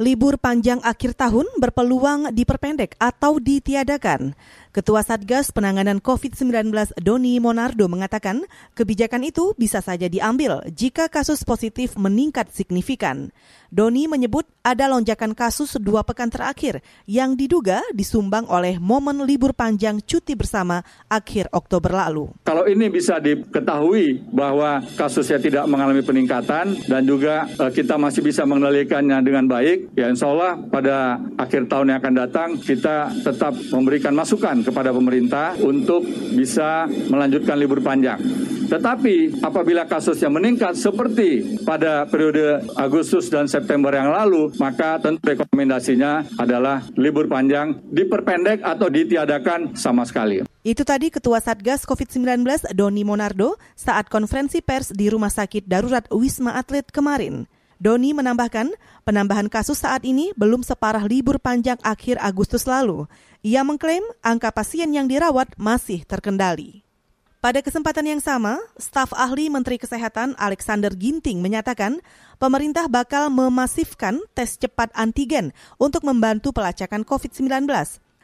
Libur panjang akhir tahun berpeluang diperpendek atau ditiadakan. Ketua Satgas Penanganan COVID-19 Doni Monardo mengatakan kebijakan itu bisa saja diambil jika kasus positif meningkat signifikan. Doni menyebut ada lonjakan kasus dua pekan terakhir yang diduga disumbang oleh momen libur panjang cuti bersama akhir Oktober lalu. Kalau ini bisa diketahui bahwa kasusnya tidak mengalami peningkatan dan juga eh, kita masih bisa mengendalikannya dengan baik, ya insya Allah pada akhir tahun yang akan datang kita tetap memberikan masukan kepada pemerintah untuk bisa melanjutkan libur panjang. Tetapi apabila kasusnya meningkat seperti pada periode Agustus dan September yang lalu, maka tentu rekomendasinya adalah libur panjang diperpendek atau ditiadakan sama sekali. Itu tadi Ketua Satgas COVID-19 Doni Monardo saat konferensi pers di Rumah Sakit Darurat Wisma Atlet kemarin. Doni menambahkan, penambahan kasus saat ini belum separah libur panjang akhir Agustus lalu. Ia mengklaim angka pasien yang dirawat masih terkendali. Pada kesempatan yang sama, staf ahli Menteri Kesehatan Alexander Ginting menyatakan pemerintah bakal memasifkan tes cepat antigen untuk membantu pelacakan COVID-19.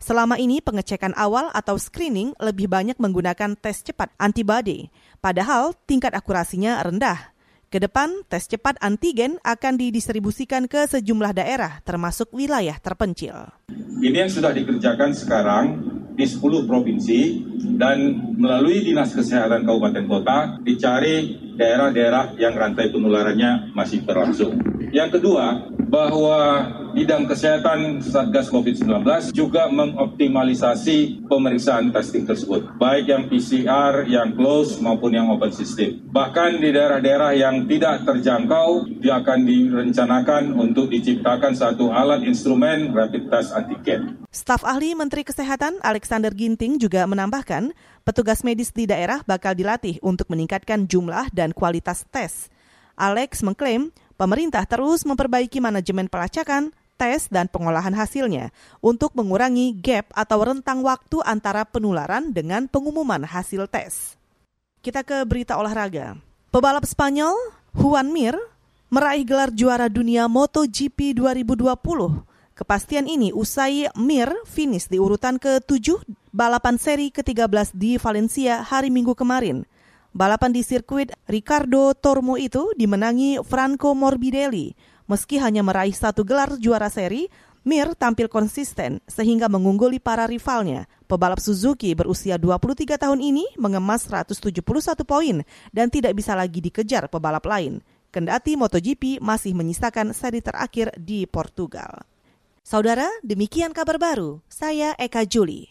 Selama ini pengecekan awal atau screening lebih banyak menggunakan tes cepat antibody, padahal tingkat akurasinya rendah. Ke depan, tes cepat antigen akan didistribusikan ke sejumlah daerah, termasuk wilayah terpencil. Ini yang sudah dikerjakan sekarang di 10 provinsi dan melalui Dinas Kesehatan Kabupaten Kota dicari daerah-daerah yang rantai penularannya masih berlangsung. Yang kedua, bahwa bidang kesehatan Satgas COVID-19 juga mengoptimalisasi pemeriksaan testing tersebut, baik yang PCR, yang close maupun yang open system. Bahkan di daerah-daerah yang tidak terjangkau, dia akan direncanakan untuk diciptakan satu alat instrumen rapid test antigen. Staf ahli Menteri Kesehatan Alexander Ginting juga menambahkan, petugas medis di daerah bakal dilatih untuk meningkatkan jumlah dan kualitas tes. Alex mengklaim pemerintah terus memperbaiki manajemen pelacakan, tes, dan pengolahan hasilnya untuk mengurangi gap atau rentang waktu antara penularan dengan pengumuman hasil tes. Kita ke berita olahraga. Pebalap Spanyol, Juan Mir, meraih gelar juara dunia MotoGP 2020. Kepastian ini usai Mir finish di urutan ke-7 balapan seri ke-13 di Valencia hari Minggu kemarin. Balapan di sirkuit Ricardo Tormo itu dimenangi Franco Morbidelli. Meski hanya meraih satu gelar juara seri, Mir tampil konsisten sehingga mengungguli para rivalnya. Pebalap Suzuki berusia 23 tahun ini mengemas 171 poin dan tidak bisa lagi dikejar pebalap lain. Kendati MotoGP masih menyisakan seri terakhir di Portugal. Saudara, demikian kabar baru. Saya Eka Juli.